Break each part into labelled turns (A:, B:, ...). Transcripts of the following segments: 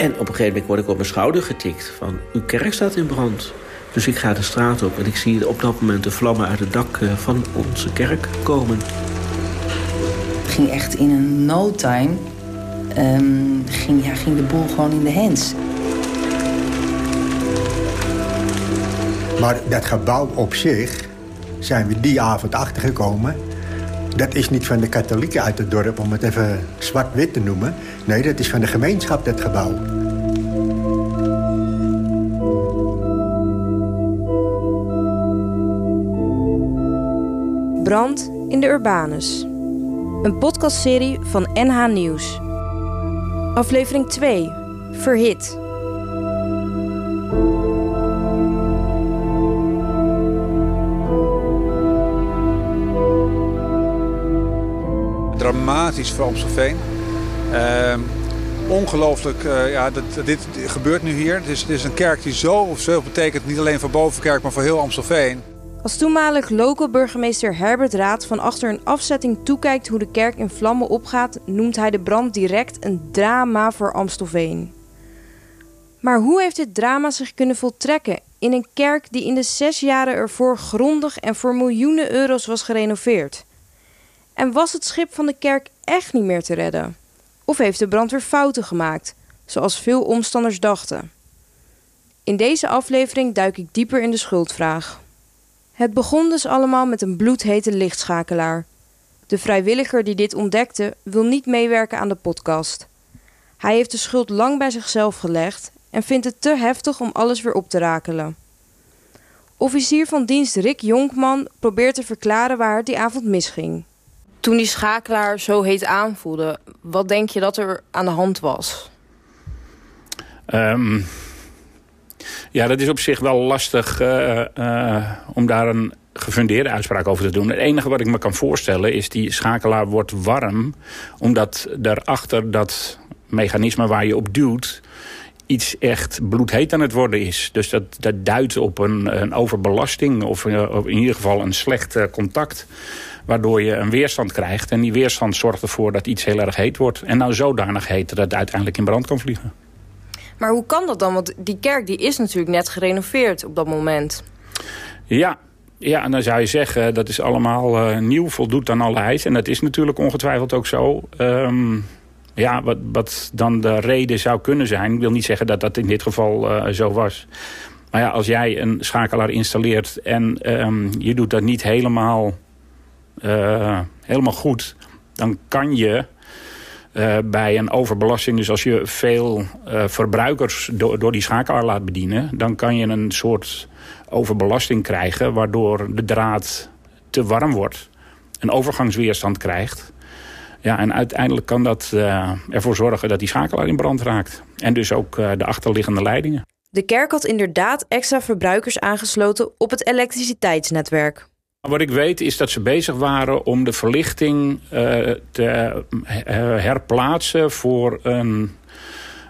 A: En op een gegeven moment word ik op mijn schouder getikt van... uw kerk staat in brand. Dus ik ga de straat op en ik zie op dat moment de vlammen uit het dak eh, van onze kerk komen.
B: Het ging echt in een no time... Um, ging, ja, ging de boel gewoon in de hands.
C: Maar dat gebouw op zich zijn we die avond achtergekomen. Dat is niet van de katholieken uit het dorp, om het even zwart-wit te noemen. Nee, dat is van de gemeenschap, dat gebouw.
D: Brand in de Urbanus. Een podcastserie van NH Nieuws. Aflevering 2. Verhit.
E: Dramatisch voor Amstelveen. Uh, ongelooflijk, uh, ja, dat, dit gebeurt nu hier. Het is, is een kerk die zo veel betekent, niet alleen voor Bovenkerk, maar voor heel Amstelveen.
D: Als toenmalig local burgemeester Herbert Raad van achter een afzetting toekijkt hoe de kerk in vlammen opgaat, noemt hij de brand direct een drama voor Amstelveen. Maar hoe heeft dit drama zich kunnen voltrekken in een kerk die in de zes jaren ervoor grondig en voor miljoenen euro's was gerenoveerd? En was het schip van de kerk echt niet meer te redden? Of heeft de brandweer fouten gemaakt, zoals veel omstanders dachten? In deze aflevering duik ik dieper in de schuldvraag. Het begon dus allemaal met een bloedhete lichtschakelaar. De vrijwilliger die dit ontdekte wil niet meewerken aan de podcast. Hij heeft de schuld lang bij zichzelf gelegd en vindt het te heftig om alles weer op te rakelen. Officier van dienst Rick Jonkman probeert te verklaren waar het die avond misging. Toen die schakelaar zo heet aanvoelde, wat denk je dat er aan de hand was?
F: Um, ja, dat is op zich wel lastig uh, uh, om daar een gefundeerde uitspraak over te doen. Het enige wat ik me kan voorstellen is die schakelaar wordt warm... omdat daarachter dat mechanisme waar je op duwt iets echt bloedheet aan het worden is. Dus dat, dat duidt op een, een overbelasting of, uh, in ieder geval een slecht contact waardoor je een weerstand krijgt. En die weerstand zorgt ervoor dat iets heel erg heet wordt. En nou zodanig heet dat het uiteindelijk in brand kan vliegen.
D: Maar hoe kan dat dan? Want die kerk die is natuurlijk net gerenoveerd op dat moment.
F: Ja, ja, en dan zou je zeggen, dat is allemaal uh, nieuw, voldoet aan alle eisen. En dat is natuurlijk ongetwijfeld ook zo. Um, ja, wat, wat dan de reden zou kunnen zijn... wil niet zeggen dat dat in dit geval uh, zo was. Maar ja, als jij een schakelaar installeert... en um, je doet dat niet helemaal, uh, helemaal goed... dan kan je uh, bij een overbelasting. Dus als je veel uh, verbruikers do door die schakelaar laat bedienen... dan kan je een soort overbelasting krijgen... waardoor de draad te warm wordt. Een overgangsweerstand krijgt. Ja, en uiteindelijk kan dat ervoor zorgen dat die schakelaar in brand raakt. En dus ook de achterliggende leidingen.
D: De kerk had inderdaad extra verbruikers aangesloten op het elektriciteitsnetwerk.
F: Wat ik weet is dat ze bezig waren om de verlichting uh, te herplaatsen voor een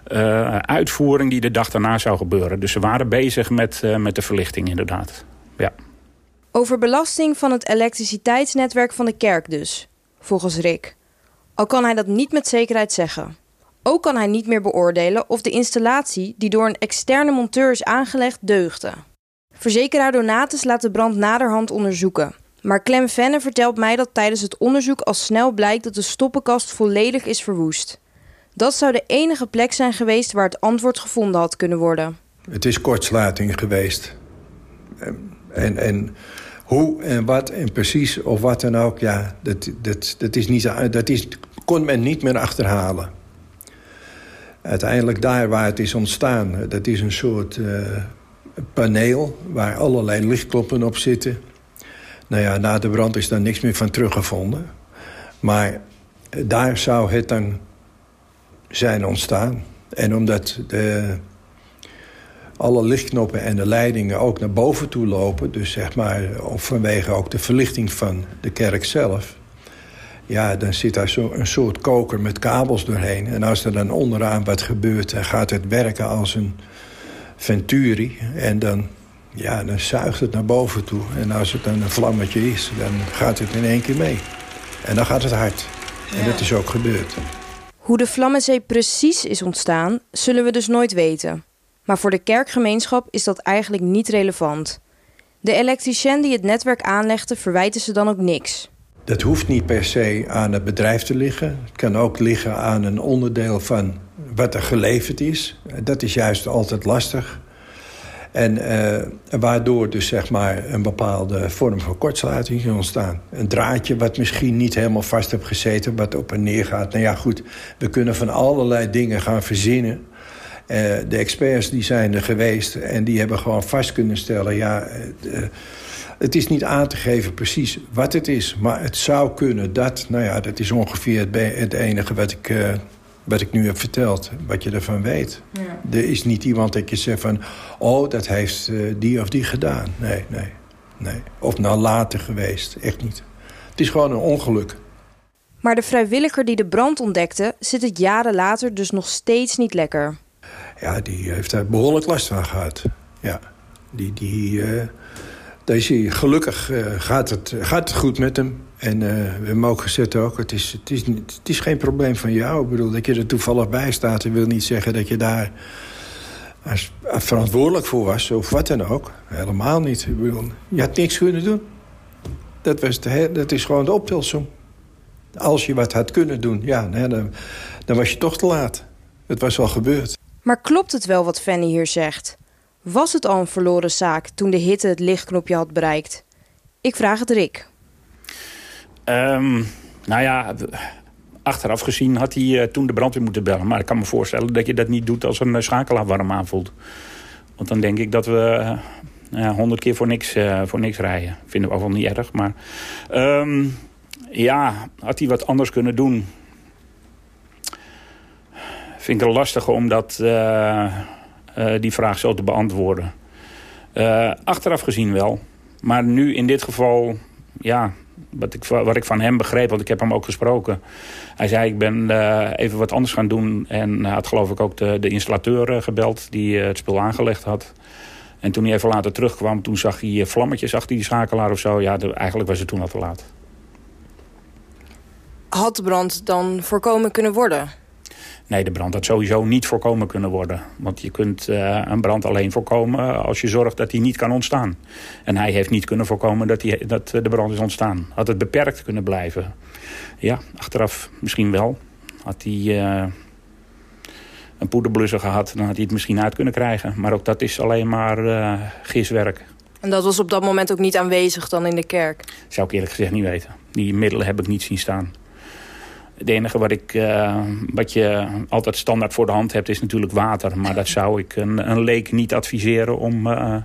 F: uh, uitvoering die de dag daarna zou gebeuren. Dus ze waren bezig met, met de verlichting inderdaad. Ja.
D: Over belasting van het elektriciteitsnetwerk van de kerk dus, volgens Rick. Al kan hij dat niet met zekerheid zeggen. Ook kan hij niet meer beoordelen of de installatie die door een externe monteur is aangelegd deugde. Verzekeraar Donatus laat de brand naderhand onderzoeken. Maar Clem Venne vertelt mij dat tijdens het onderzoek al snel blijkt dat de stoppenkast volledig is verwoest. Dat zou de enige plek zijn geweest waar het antwoord gevonden had kunnen worden.
C: Het is kortsluiting geweest. En, en hoe en wat en precies of wat dan ook, ja, dat, dat, dat, is niet, dat is, kon men niet meer achterhalen. Uiteindelijk daar waar het is ontstaan, dat is een soort... Uh, paneel waar allerlei lichtkloppen op zitten. Nou ja, na de brand is daar niks meer van teruggevonden. Maar daar zou het dan zijn ontstaan. En omdat de, alle lichtknoppen en de leidingen ook naar boven toe lopen... dus zeg maar of vanwege ook de verlichting van de kerk zelf... ja, dan zit daar zo een soort koker met kabels doorheen. En als er dan onderaan wat gebeurt, dan gaat het werken als een venturi. En dan, ja, dan zuigt het naar boven toe. En als het dan een vlammetje is, dan gaat het in één keer mee. En dan gaat het hard. En dat is ook gebeurd.
D: Hoe de Vlammenzee precies is ontstaan, zullen we dus nooit weten. Maar voor de kerkgemeenschap is dat eigenlijk niet relevant. De elektricien die het netwerk aanlegde verwijten ze dan ook niks.
C: Dat hoeft niet per se aan het bedrijf te liggen. Het kan ook liggen aan een onderdeel van wat er geleverd is. Dat is juist altijd lastig. En uh, waardoor dus zeg maar een bepaalde vorm van kortsluiting kan ontstaan. Een draadje wat misschien niet helemaal vast heeft gezeten, wat op en neer gaat. Nou ja, goed, we kunnen van allerlei dingen gaan verzinnen. Uh, de experts die zijn er geweest en die hebben gewoon vast kunnen stellen... ja, uh, het is niet aan te geven precies wat het is, maar het zou kunnen dat... nou ja, dat is ongeveer het, het enige wat ik wat ik nu heb verteld, wat je ervan weet. Ja. Er is niet iemand dat je zegt van... oh, dat heeft uh, die of die gedaan. Nee, nee, nee. Of nou later geweest, echt niet. Het is gewoon een ongeluk.
D: Maar de vrijwilliger die de brand ontdekte... zit het jaren later dus nog steeds niet lekker.
C: Ja, die heeft daar behoorlijk last van gehad. Ja, die... die uh, deze, gelukkig uh, gaat, het, gaat het goed met hem. En uh, we hebben ook gezegd ook, het is, het, is, het is geen probleem van jou. Ik bedoel, dat je er toevallig bij staat... dat wil niet zeggen dat je daar verantwoordelijk voor was. Of wat dan ook. Helemaal niet. Ik bedoel, je had niks kunnen doen. Dat, was de, dat is gewoon de optelsom. Als je wat had kunnen doen, ja, dan, dan was je toch te laat. Het was al gebeurd.
D: Maar klopt het wel wat Fanny hier zegt? Was het al een verloren zaak toen de hitte het lichtknopje had bereikt? Ik vraag het Rick.
F: Um, nou ja, achteraf gezien had hij uh, toen de brandweer moeten bellen. Maar ik kan me voorstellen dat je dat niet doet als een uh, schakelaar warm aanvoelt. Want dan denk ik dat we uh, honderd keer voor niks, voor niks rijden. Vinden we wel niet erg. Maar um, ja, had hij wat anders kunnen doen. Vind ik het lastig om dat, die vraag zo te beantwoorden. achteraf gezien wel. Maar nu in dit geval, ja, wat ik, wat ik van hem begreep, want ik heb hem ook gesproken. Hij zei, ik ben uh, even wat anders gaan doen. En hij had geloof ik ook de, de installateur uh, gebeld die uh, het spul aangelegd had. En toen hij even later terugkwam, toen zag hij vlammetjes achter die schakelaar of zo. Ja, eigenlijk was het toen al te laat.
D: Had de brand dan voorkomen kunnen worden?
F: Nee, de brand had sowieso niet voorkomen kunnen worden. Want je kunt uh, een brand alleen voorkomen als je zorgt dat die niet kan ontstaan. En hij heeft niet kunnen voorkomen dat, die, dat de brand is ontstaan. Had het beperkt kunnen blijven? Ja, achteraf misschien wel. Had hij uh, een poederblusser gehad, dan had hij het misschien uit kunnen krijgen. Maar ook dat is alleen maar uh, giswerk.
D: En dat was op dat moment ook niet aanwezig dan in de kerk?
F: Zou ik eerlijk gezegd niet weten. Die middelen heb ik niet zien staan. Het enige wat, ik, uh, wat je altijd standaard voor de hand hebt is natuurlijk water. Maar dat zou ik een, een leek niet adviseren om uh,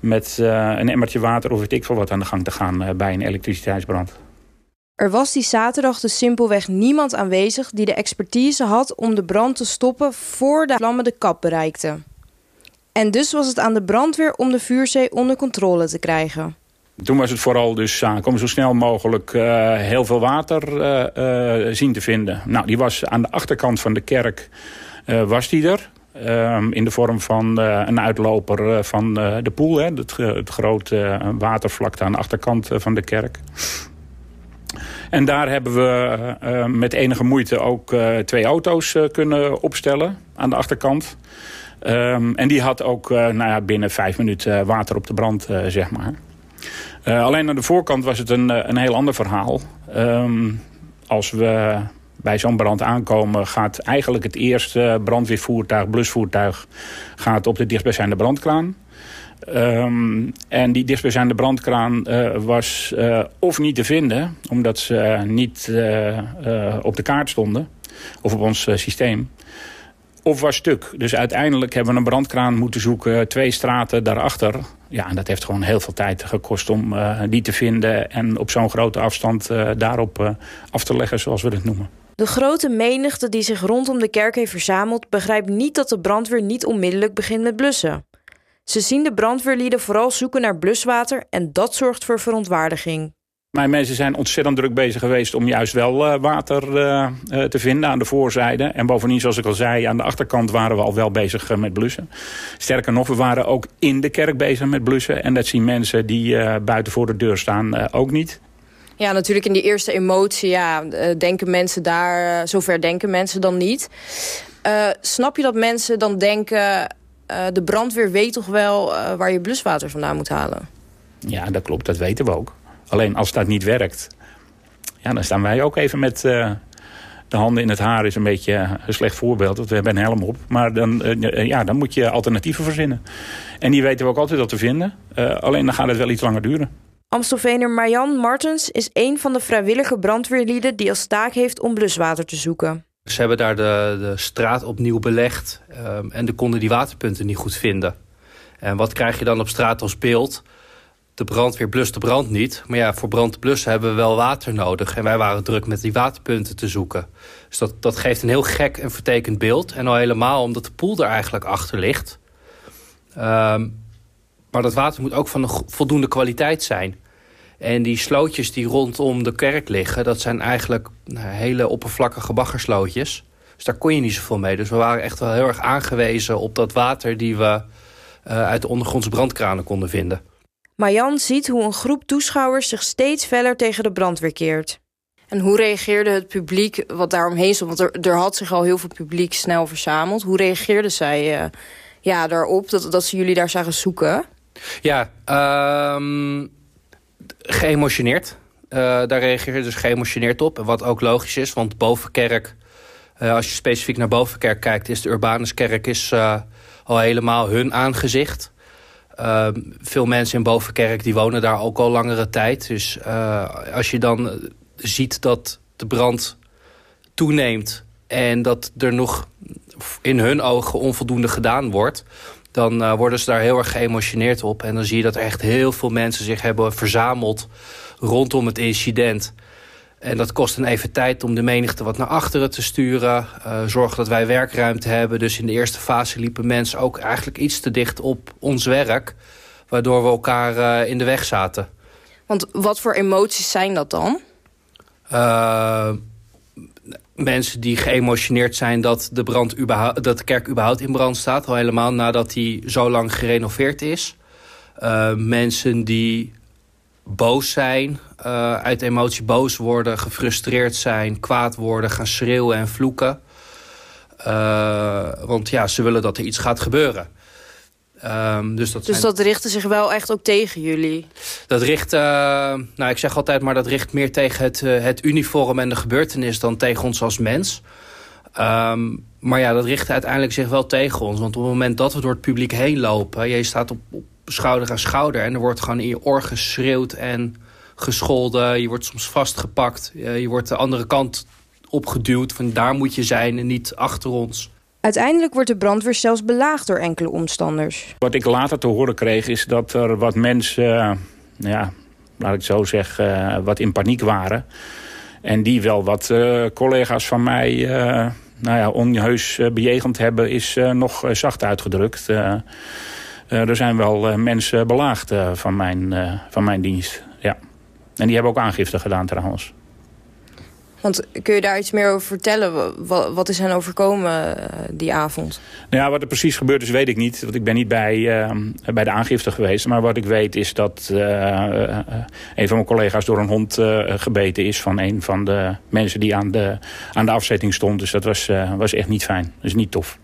F: met uh, een emmertje water of weet ik veel wat aan de gang te gaan bij een elektriciteitsbrand.
D: Er was die zaterdag dus simpelweg niemand aanwezig die de expertise had om de brand te stoppen voor de vlammen de kap bereikten. En dus was het aan de brandweer om de vuurzee onder controle te krijgen.
F: Toen was het vooral dus zaak om zo snel mogelijk uh, heel veel water uh, zien te vinden. Nou, die was aan de achterkant van de kerk was die er. Ehm, in de vorm van een uitloper van de poel. Het, grote watervlakte aan de achterkant van de kerk. En daar hebben we met enige moeite ook twee auto's kunnen opstellen aan de achterkant. Um, en die had ook nou ja, binnen vijf minuten water op de brand, zeg maar. Uh, alleen aan de voorkant was het een, eh, een heel ander verhaal. Um, als we bij zo'n brand aankomen... gaat eigenlijk het eerste brandweervoertuig, blusvoertuig... gaat op de dichtstbijzijnde brandkraan. Um, en die dichtstbijzijnde brandkraan uh, was of niet te vinden... omdat ze niet op de kaart stonden of op ons systeem of was stuk. Dus uiteindelijk hebben we een brandkraan moeten zoeken, twee straten daarachter. Ja, en dat heeft gewoon heel veel tijd gekost om uh, die te vinden... en op zo'n grote afstand uh, daarop uh, af te leggen, zoals we het noemen.
D: De grote menigte die zich rondom de kerk heeft verzameld... begrijpt niet dat de brandweer niet onmiddellijk begint met blussen. Ze zien de brandweerlieden vooral zoeken naar bluswater... en dat zorgt voor verontwaardiging.
F: Mijn mensen zijn ontzettend druk bezig geweest om juist wel uh, water uh, uh, te vinden aan de voorzijde. En bovendien, zoals ik al zei, aan de achterkant waren we al wel bezig met blussen. Sterker nog, we waren ook in de kerk bezig met blussen. En dat zien mensen die buiten voor de deur staan ook niet.
D: Ja, natuurlijk in die eerste emotie, ja, eh, denken mensen daar, zover denken mensen dan niet. Uh, snap je dat mensen dan denken, de brandweer weet toch wel waar je bluswater vandaan moet halen?
F: Ja, dat klopt, dat weten we ook. Alleen als dat niet werkt, ja, dan staan wij ook even met de handen in het haar is een beetje een slecht voorbeeld. Want we hebben een helm op. Maar dan, ja, dan moet je alternatieven verzinnen. En die weten we ook altijd wel te vinden. alleen dan gaat het wel iets langer duren.
D: Amstelveener Marjan Martens is een van de vrijwillige brandweerlieden... die als taak heeft om bluswater te zoeken.
G: Ze hebben daar de, de straat opnieuw belegd um, en de konden die waterpunten niet goed vinden. En wat krijg je dan op straat als beeld? De brandweer blust de brand niet. Maar ja, voor brand te blussen hebben we wel water nodig. En wij waren druk met die waterpunten te zoeken. Dus dat, dat geeft een heel gek en vertekend beeld. En al helemaal omdat de poel er eigenlijk achter ligt. Um, maar dat water moet ook van een voldoende kwaliteit zijn. En die slootjes die rondom de kerk liggen... dat zijn eigenlijk nou, hele oppervlakkige baggerslootjes. Dus daar kon je niet zoveel mee. Dus we waren echt wel heel erg aangewezen op dat water... die we uh, uit de ondergrondse brandkranen konden vinden.
D: Marjan ziet hoe een groep toeschouwers zich steeds feller tegen de brandweer keert. En hoe reageerde het publiek wat daaromheen stond? Want er, er had zich al heel veel publiek snel verzameld. Hoe reageerde zij uh, ja, daarop dat, dat ze jullie daar zagen zoeken?
G: Ja, um, geëmotioneerd. Uh, daar reageer je dus geëmotioneerd op. Wat ook logisch is, want Bovenkerk... Uh, als je specifiek naar Bovenkerk kijkt... is de Urbanuskerk is, uh, al helemaal hun aangezicht. Ehm, veel mensen in Bovenkerk die wonen daar ook al langere tijd. Dus als je dan ziet dat de brand toeneemt... en dat er nog in hun ogen onvoldoende gedaan wordt dan uh, worden ze daar heel erg geëmotioneerd op. En dan zie je dat er echt heel veel mensen zich hebben verzameld rondom het incident. En dat kost een even tijd om de menigte wat naar achteren te sturen. Uh, zorgen dat wij werkruimte hebben. Dus in de eerste fase liepen mensen ook eigenlijk iets te dicht op ons werk. Waardoor we elkaar uh, in de weg zaten.
D: Want wat voor emoties zijn dat dan?
G: mensen die geëmotioneerd zijn dat de, brand dat de kerk überhaupt in brand staat. Al helemaal nadat die zo lang gerenoveerd is. Mensen die boos zijn, uh, uit emotie boos worden, gefrustreerd zijn, kwaad worden, gaan schreeuwen en vloeken. Uh, want ja, ze willen dat er iets gaat gebeuren.
D: Um, dus dat, dus dat richtte zich wel echt ook tegen jullie?
G: Dat richt, uh, nou ik zeg altijd maar dat richt meer tegen het, het uniform en de gebeurtenis dan tegen ons als mens. Um, maar ja, dat richt uiteindelijk zich wel tegen ons. Want op het moment dat we door het publiek heen lopen... je staat op, op schouder aan schouder en er wordt gewoon in je oor geschreeuwd en gescholden. Je wordt soms vastgepakt. Je wordt de andere kant opgeduwd van daar moet je zijn en niet achter ons.
D: Uiteindelijk wordt de brandweer zelfs belaagd door enkele omstanders.
F: Wat ik later te horen kreeg is dat er wat mensen, uh, ja, laat ik zo zeggen, uh, wat in paniek waren. En die wel wat uh, collega's van mij nou ja, onheus bejegend hebben, is nog zacht uitgedrukt. Er zijn wel mensen belaagd van, mijn, van mijn dienst. Ja. En die hebben ook aangifte gedaan trouwens.
D: Want kun je daar iets meer over vertellen? Wat, is hen overkomen eh, die avond?
F: Nou ja, wat er precies gebeurd is, weet ik niet. Want ik ben niet bij, uh, bij de aangifte geweest. Maar wat ik weet is dat uh, een van mijn collega's door een hond gebeten is... van een van de mensen die aan de, aan de afzetting stond. Dus dat was, was echt niet fijn. Dat is niet tof.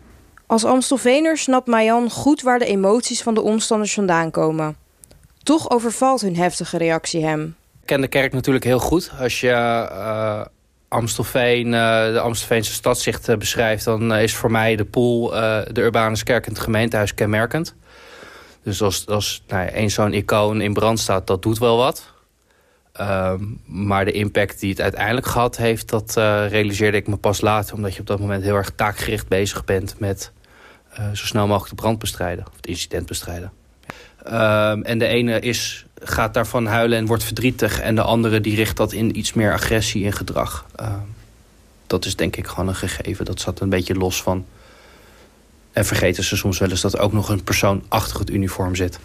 D: Als Amstelveener snapt Mayan goed waar de emoties van de omstanders vandaan komen. Toch overvalt hun heftige reactie hem.
G: Ik ken de kerk natuurlijk heel goed. Als je Amstelveen, uh, de Amstelveense stadzicht uh, beschrijft... dan is voor mij de pool, de Urbanuskerk en het gemeentehuis kenmerkend. Dus als, als nou, één zo'n icoon in brand staat, dat doet wel wat. Ehm, maar de impact die het uiteindelijk gehad heeft... dat realiseerde ik me pas later. Omdat je op dat moment heel erg taakgericht bezig bent... met zo snel mogelijk de brand bestrijden. Of het incident bestrijden. Um, en de ene is gaat daarvan huilen en wordt verdrietig. En de andere die richt dat in iets meer agressie in gedrag. Uh, dat is denk ik gewoon een gegeven. Dat zat een beetje los van... En vergeten ze soms wel eens dat ook nog een persoon achter het uniform zit.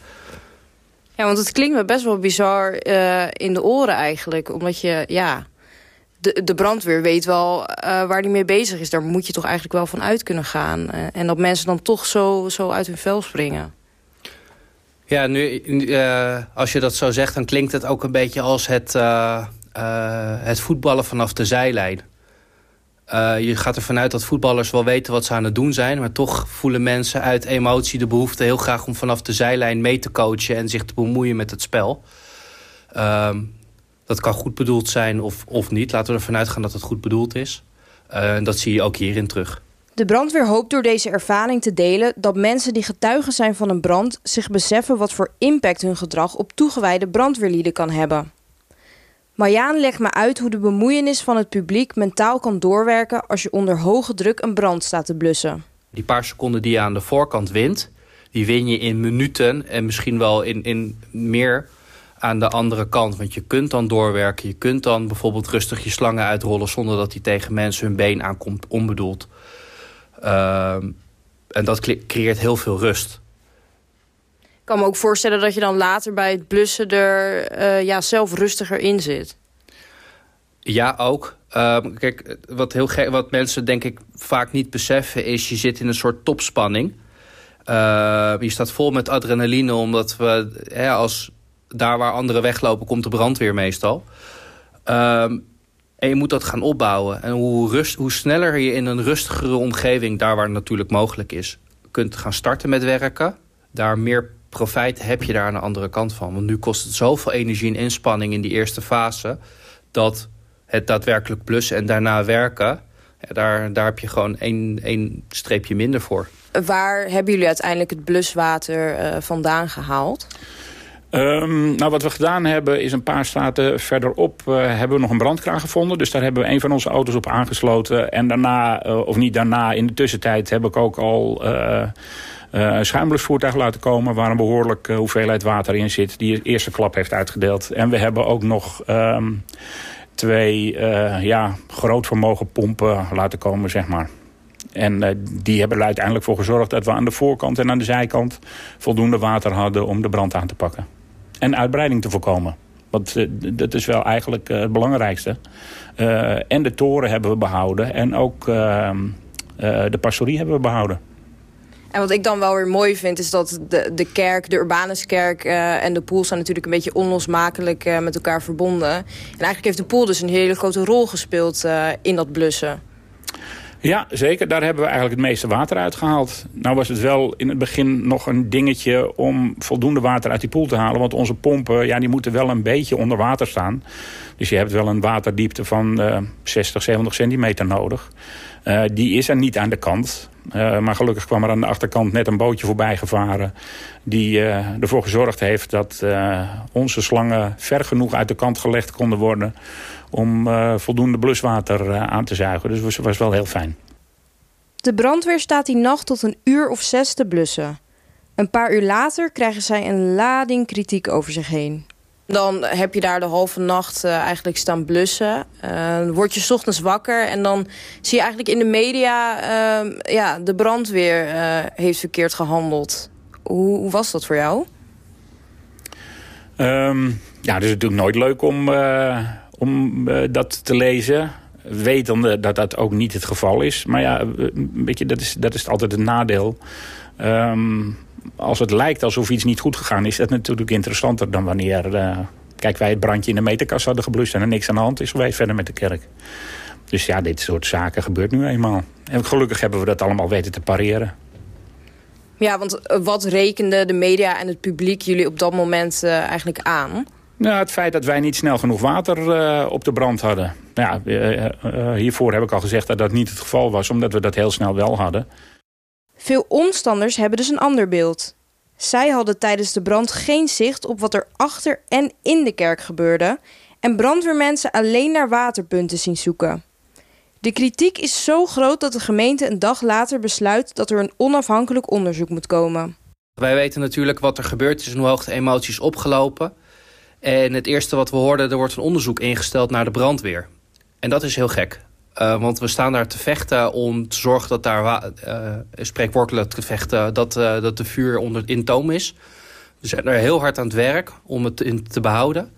D: Ja, want het klinkt me best wel bizar uh, in de oren eigenlijk. Omdat je, ja, de, de brandweer weet wel uh, waar die mee bezig is. Daar moet je toch eigenlijk wel van uit kunnen gaan. Uh, en dat mensen dan toch zo, zo uit hun vel springen.
G: Ja, nu, uh, als je dat zo zegt, dan klinkt het ook een beetje als het het voetballen vanaf de zijlijn. je gaat ervan uit dat voetballers wel weten wat ze aan het doen zijn... maar toch voelen mensen uit emotie de behoefte heel graag... om vanaf de zijlijn mee te coachen en zich te bemoeien met het spel. Ehm, dat kan goed bedoeld zijn of, of niet. Laten we ervan uitgaan dat het goed bedoeld is. En dat zie je ook hierin terug.
D: De brandweer hoopt door deze ervaring te delen dat mensen die getuigen zijn van een brand zich beseffen wat voor impact hun gedrag op toegewijde brandweerlieden kan hebben. Marjaan legt me uit hoe de bemoeienis van het publiek mentaal kan doorwerken als je onder hoge druk een brand staat te blussen.
G: Die paar seconden die je aan de voorkant wint, die win je in minuten en misschien wel in, in meer aan de andere kant. Want je kunt dan doorwerken, je kunt dan bijvoorbeeld rustig je slangen uitrollen zonder dat die tegen mensen hun been aankomt onbedoeld. Ehm, en dat creëert heel veel rust.
D: Ik kan me ook voorstellen dat je dan later bij het blussen er uh, ja, zelf rustiger in zit.
G: Ja, ook. Ehm, kijk, wat, heel wat mensen denk ik vaak niet beseffen is... je zit in een soort topspanning. Ehm, je staat vol met adrenaline omdat we... Hè, als daar waar anderen weglopen komt de brandweer meestal... En je moet dat gaan opbouwen. En hoe, rust, hoe sneller je in een rustigere omgeving, daar waar het natuurlijk mogelijk is, kunt gaan starten met werken, daar meer profijt heb je daar aan de andere kant van. Want nu kost het zoveel energie en inspanning in die eerste fase, dat het daadwerkelijk blussen en daarna werken, daar, daar heb je gewoon één, één streepje minder voor.
D: Waar hebben jullie uiteindelijk het bluswater uh, vandaan gehaald?
F: Um, nou, wat we gedaan hebben is een paar straten verderop uh, hebben we nog een brandkraan gevonden. Dus daar hebben we een van onze auto's op aangesloten. En daarna, uh, of niet daarna, in de tussentijd heb ik ook al uh, uh, laten komen... waar een behoorlijke hoeveelheid water in zit die eerste klap heeft uitgedeeld. En we hebben ook nog um, twee ja, groot vermogen pompen laten komen, zeg maar. En uh, die hebben er uiteindelijk voor gezorgd dat we aan de voorkant en aan de zijkant voldoende water hadden om de brand aan te pakken en uitbreiding te voorkomen. Want uh, dat is wel eigenlijk uh, het belangrijkste. Uh, en de toren hebben we behouden. En ook ehm, de pastorie hebben we behouden.
D: En wat ik dan wel weer mooi vind is dat de, de kerk, de Urbanuskerk en de pool zijn natuurlijk een beetje onlosmakelijk met elkaar verbonden. En eigenlijk heeft de pool dus een hele grote rol gespeeld in dat blussen.
F: Ja, zeker. Daar hebben we eigenlijk het meeste water uitgehaald. Nou was het wel in het begin nog een dingetje om voldoende water uit die poel te halen. Want onze pompen, ja, die moeten wel een beetje onder water staan. Dus je hebt wel een waterdiepte van uh, 60, 70 centimeter nodig. Uh, die is er niet aan de kant. Uh, maar gelukkig kwam er aan de achterkant net een bootje voorbij gevaren... die uh, ervoor gezorgd heeft dat onze slangen ver genoeg uit de kant gelegd konden worden om voldoende bluswater aan te zuigen. Dus het was wel heel fijn.
D: De brandweer staat die nacht tot een uur of zes te blussen. Een paar uur later krijgen zij een lading kritiek over zich heen. Dan heb je daar de halve nacht uh, eigenlijk staan blussen. Uh, word je ochtends wakker en dan zie je eigenlijk in de media... Uh, ja, de brandweer heeft verkeerd gehandeld. Hoe, hoe, was dat voor jou?
F: Um, ja, het is natuurlijk nooit leuk om om dat te lezen. Wetende dat dat ook niet het geval is. Maar ja, weet je, dat, is, dat is altijd een nadeel. Um, als het lijkt alsof iets niet goed gegaan is... dat natuurlijk interessanter dan wanneer... Uh, kijk, wij het brandje in de meterkast hadden geblust... en er niks aan de hand is geweest verder met de kerk. Dus ja, dit soort zaken gebeurt nu eenmaal. En gelukkig hebben we dat allemaal weten te pareren.
D: Ja, want eh, wat rekenden de media en het publiek jullie op dat moment uh, eigenlijk aan?
F: Nou, het feit dat wij niet snel genoeg water uh, op de brand hadden. Nou ja, hiervoor heb ik al gezegd dat dat niet het geval was... omdat we dat heel snel wel hadden.
D: Veel omstanders hebben dus een ander beeld. Zij hadden tijdens de brand geen zicht op wat er achter en in de kerk gebeurde... en brandweermensen alleen naar waterpunten zien zoeken. De kritiek is zo groot dat de gemeente een dag later besluit... dat er een onafhankelijk onderzoek moet komen.
G: Wij weten natuurlijk wat er gebeurd is en hoe hoog de emoties opgelopen... En het eerste wat we hoorden, er wordt een onderzoek ingesteld naar de brandweer. En dat is heel gek. Uh, want we staan daar te vechten om te zorgen dat daar, uh, spreekwoordelijk te vechten, dat, uh, dat de vuur onder in toom is. We zijn er heel hard aan het werk om het in te behouden.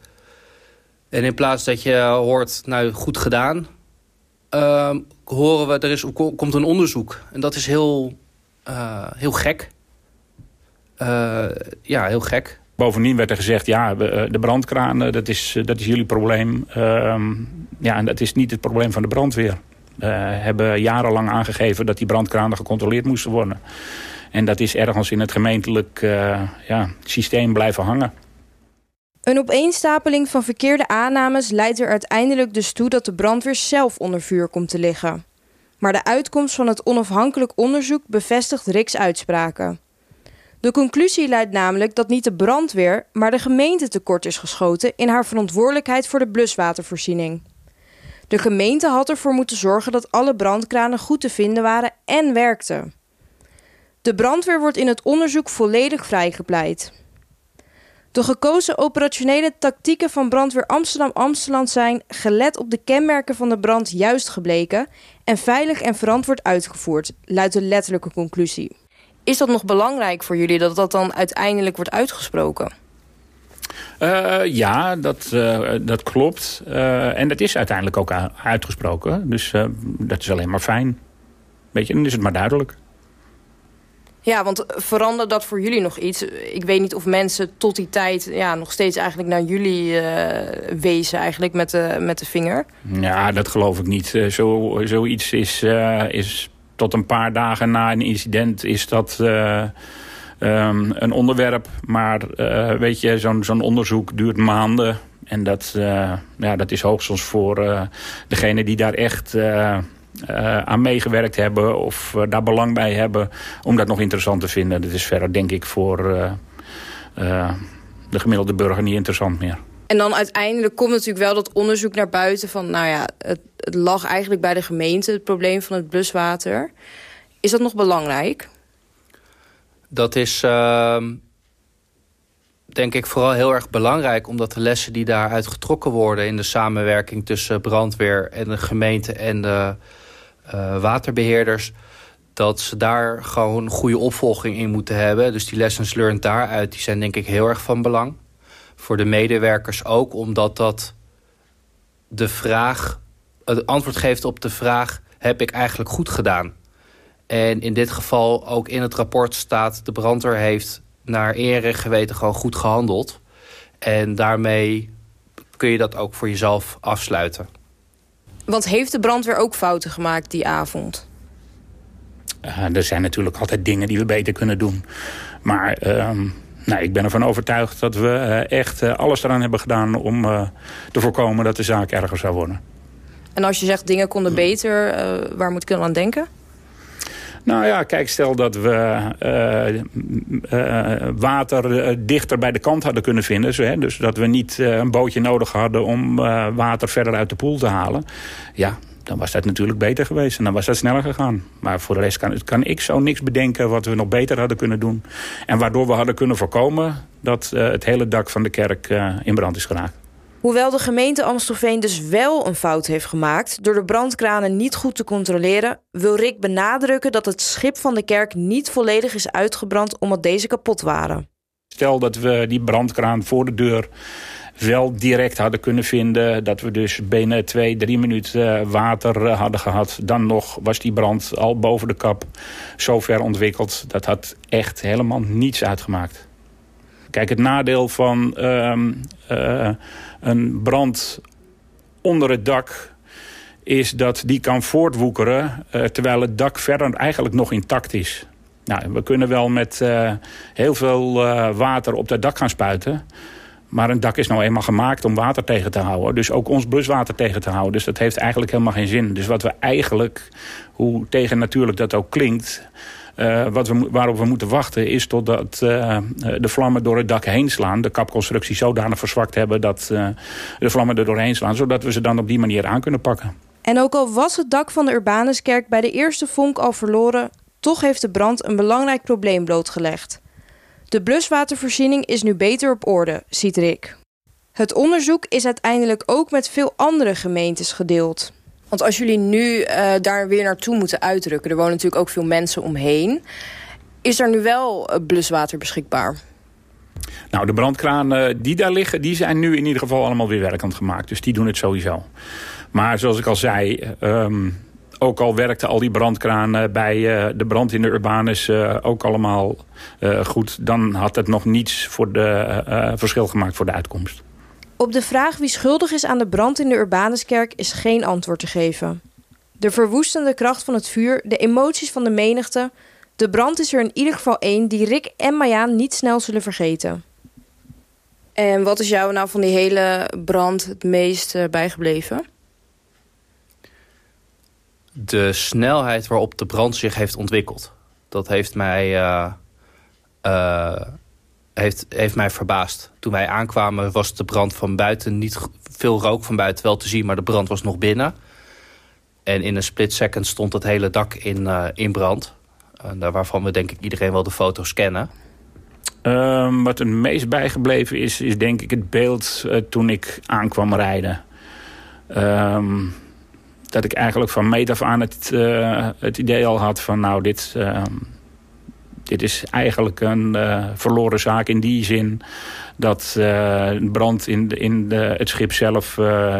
G: En in plaats dat je hoort, nou goed gedaan, ehm, horen we, er is, komt een onderzoek. En dat is heel, heel gek. ja, heel gek.
F: Bovendien werd er gezegd, ja, de brandkranen, dat is, dat is jullie probleem. Ehm, ja, en dat is niet het probleem van de brandweer. We hebben jarenlang aangegeven dat die brandkranen gecontroleerd moesten worden. En dat is ergens in het gemeentelijk ja, systeem blijven hangen.
D: Een opeenstapeling van verkeerde aannames leidt er uiteindelijk dus toe dat de brandweer zelf onder vuur komt te liggen. Maar de uitkomst van het onafhankelijk onderzoek bevestigt Riks uitspraken. De conclusie luidt namelijk dat niet de brandweer, maar de gemeente tekort is geschoten in haar verantwoordelijkheid voor de bluswatervoorziening. De gemeente had ervoor moeten zorgen dat alle brandkranen goed te vinden waren en werkten. De brandweer wordt in het onderzoek volledig vrijgepleit. De gekozen operationele tactieken van brandweer Amsterdam-Amsterdam zijn, gelet op de kenmerken van de brand, juist gebleken en veilig en verantwoord uitgevoerd, luidt de letterlijke conclusie. Is dat nog belangrijk voor jullie dat dat dan uiteindelijk wordt uitgesproken?
F: Uh, ja, dat, uh, dat klopt. Uh, en dat is uiteindelijk ook uitgesproken. Dus dat is alleen maar fijn. Weet je, dan is het maar duidelijk.
D: Ja, want verandert dat voor jullie nog iets? Ik weet niet of mensen tot die tijd ja, nog steeds eigenlijk naar jullie wezen eigenlijk met de, met de vinger.
F: Ja, dat geloof ik niet. Zo, zoiets is, is tot een paar dagen na een incident is dat um, een onderwerp. Maar weet je, zo'n onderzoek duurt maanden. En dat, ja, dat is hoogstens voor degene die daar echt uh, aan meegewerkt hebben of uh, daar belang bij hebben om dat nog interessant te vinden. Dat is verder denk ik voor uh, de gemiddelde burger niet interessant meer.
D: En dan uiteindelijk komt natuurlijk wel dat onderzoek naar buiten van... nou ja, het, lag eigenlijk bij de gemeente, het probleem van het bluswater. Is dat nog belangrijk?
G: Dat is ehm, denk ik vooral heel erg belangrijk... omdat de lessen die daaruit getrokken worden... in de samenwerking tussen brandweer en de gemeente en de uh, waterbeheerders... dat ze daar gewoon goede opvolging in moeten hebben. Dus die lessons learned daaruit die zijn denk ik heel erg van belang. Voor de medewerkers ook, omdat dat de vraag... het antwoord geeft op de vraag... heb ik eigenlijk goed gedaan? En in dit geval ook in het rapport staat... de brandweer heeft naar eer en geweten gewoon goed gehandeld. En daarmee kun je dat ook voor jezelf afsluiten.
D: Want heeft de brandweer ook fouten gemaakt die avond?
F: Uh, er zijn natuurlijk altijd dingen die we beter kunnen doen. Maar uh, nou, ik ben ervan overtuigd dat we uh, echt uh, alles eraan hebben gedaan... om te voorkomen dat de zaak erger zou worden.
D: En als je zegt dingen konden beter, waar moet ik dan aan denken?
F: Nou ja, kijk, stel dat we uh, uh, water dichter bij de kant hadden kunnen vinden. Zo, hè, dus dat we niet een bootje nodig hadden om water verder uit de poel te halen. Ja, dan was dat natuurlijk beter geweest. En dan was dat sneller gegaan. Maar voor de rest kan, kan ik zo niks bedenken wat we nog beter hadden kunnen doen. En waardoor we hadden kunnen voorkomen dat het hele dak van de kerk in brand is geraakt.
D: Hoewel de gemeente Amstelveen dus wel een fout heeft gemaakt door de brandkranen niet goed te controleren, wil Rick benadrukken dat het schip van de kerk niet volledig is uitgebrand omdat deze kapot waren.
F: Stel dat we die brandkraan voor de deur wel direct hadden kunnen vinden. Dat we dus binnen twee, drie minuten eh, water eh, hadden gehad. Dan nog was die brand al boven de kap zo ver ontwikkeld. Dat had echt helemaal niets uitgemaakt. Kijk, het nadeel van uh, uh, een brand onder het dak is dat die kan voortwoekeren... Terwijl het dak verder eigenlijk nog intact is. Nou, we kunnen wel met heel veel water op dat dak gaan spuiten... Maar een dak is nou eenmaal gemaakt om water tegen te houden. Dus ook ons bluswater tegen te houden. Dus dat heeft eigenlijk helemaal geen zin. Dus wat we eigenlijk, hoe tegen natuurlijk dat ook klinkt... Uh, wat we, waarop we moeten wachten is totdat uh, de vlammen door het dak heen slaan. De kapconstructie zodanig verzwakt hebben dat de vlammen er doorheen slaan. Zodat we ze dan op die manier aan kunnen pakken.
D: En ook al was het dak van de Urbanuskerk bij de eerste vonk al verloren... toch heeft de brand een belangrijk probleem blootgelegd. De bluswatervoorziening is nu beter op orde, ziet Rick. Het onderzoek is uiteindelijk ook met veel andere gemeentes gedeeld. Want als jullie nu uh, daar weer naartoe moeten uitdrukken... er wonen natuurlijk ook veel mensen omheen... is er nu wel uh, bluswater beschikbaar?
F: Nou, de brandkranen die daar liggen... die zijn nu in ieder geval allemaal weer werkend gemaakt. Dus die doen het sowieso. Maar zoals ik al zei... Um, ook al werkte al die brandkranen bij de brand in de Urbanus ook allemaal goed... dan had het nog niets voor de, verschil gemaakt voor de uitkomst.
D: Op de vraag wie schuldig is aan de brand in de Urbanuskerk is geen antwoord te geven. De verwoestende kracht van het vuur, de emoties van de menigte... de brand is er in ieder geval één die Rick en Marjaan niet snel zullen vergeten. En wat is jou nou van die hele brand het meest bijgebleven?
G: De snelheid waarop de brand zich heeft ontwikkeld. Dat heeft mij, uh, uh, heeft, heeft mij verbaasd. Toen wij aankwamen was de brand van buiten niet veel rook van buiten wel te zien, maar de brand was nog binnen. En in een split second stond het hele dak in, in brand. waarvan we denk ik iedereen wel de foto's kennen.
F: Um, wat het meest bijgebleven is, is denk ik het beeld toen ik aankwam rijden. Um, dat ik eigenlijk van meet af aan het, uh, het idee al had van nou dit, uh, dit is eigenlijk een uh, verloren zaak in die zin dat een brand in, de, in de, het schip zelf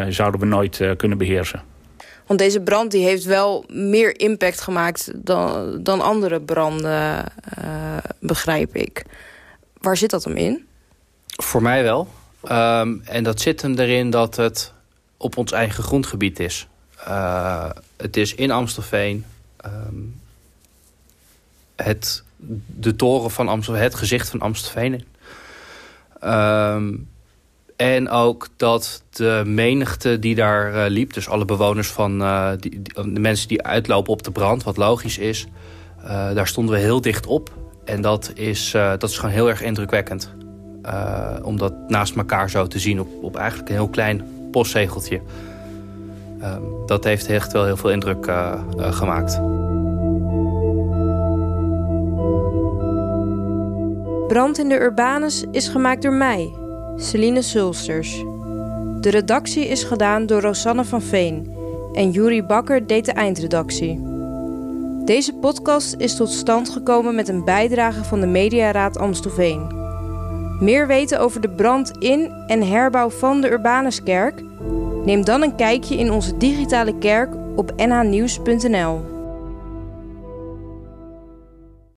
F: zouden we nooit kunnen beheersen.
D: Want deze brand die heeft wel meer impact gemaakt dan, dan andere branden, begrijp ik. Waar zit dat hem in?
G: Voor mij wel. Um, en dat zit hem erin dat het op ons eigen grondgebied is. Uh, het is in Amstelveen. Um, het, de toren van Amstelveen, het gezicht van Amstelveen. Um, en ook dat de menigte die daar uh, liep, dus alle bewoners van uh, die, de mensen die uitlopen op de brand, wat logisch is, daar stonden we heel dicht op. En dat is, dat is gewoon heel erg indrukwekkend. Om dat naast elkaar zo te zien op, op eigenlijk een heel klein postzegeltje. Uh, dat heeft echt wel heel veel indruk uh, gemaakt.
D: Brand in de Urbanus is gemaakt door mij, Celine Sulsters. De redactie is gedaan door Rosanne van Veen en Juri Bakker deed de eindredactie. Deze podcast is tot stand gekomen met een bijdrage van de Mediaraad Amstelveen. Meer weten over de brand in en herbouw van de Urbanuskerk? Neem dan een kijkje in onze digitale kerk op nhnieuws.nl.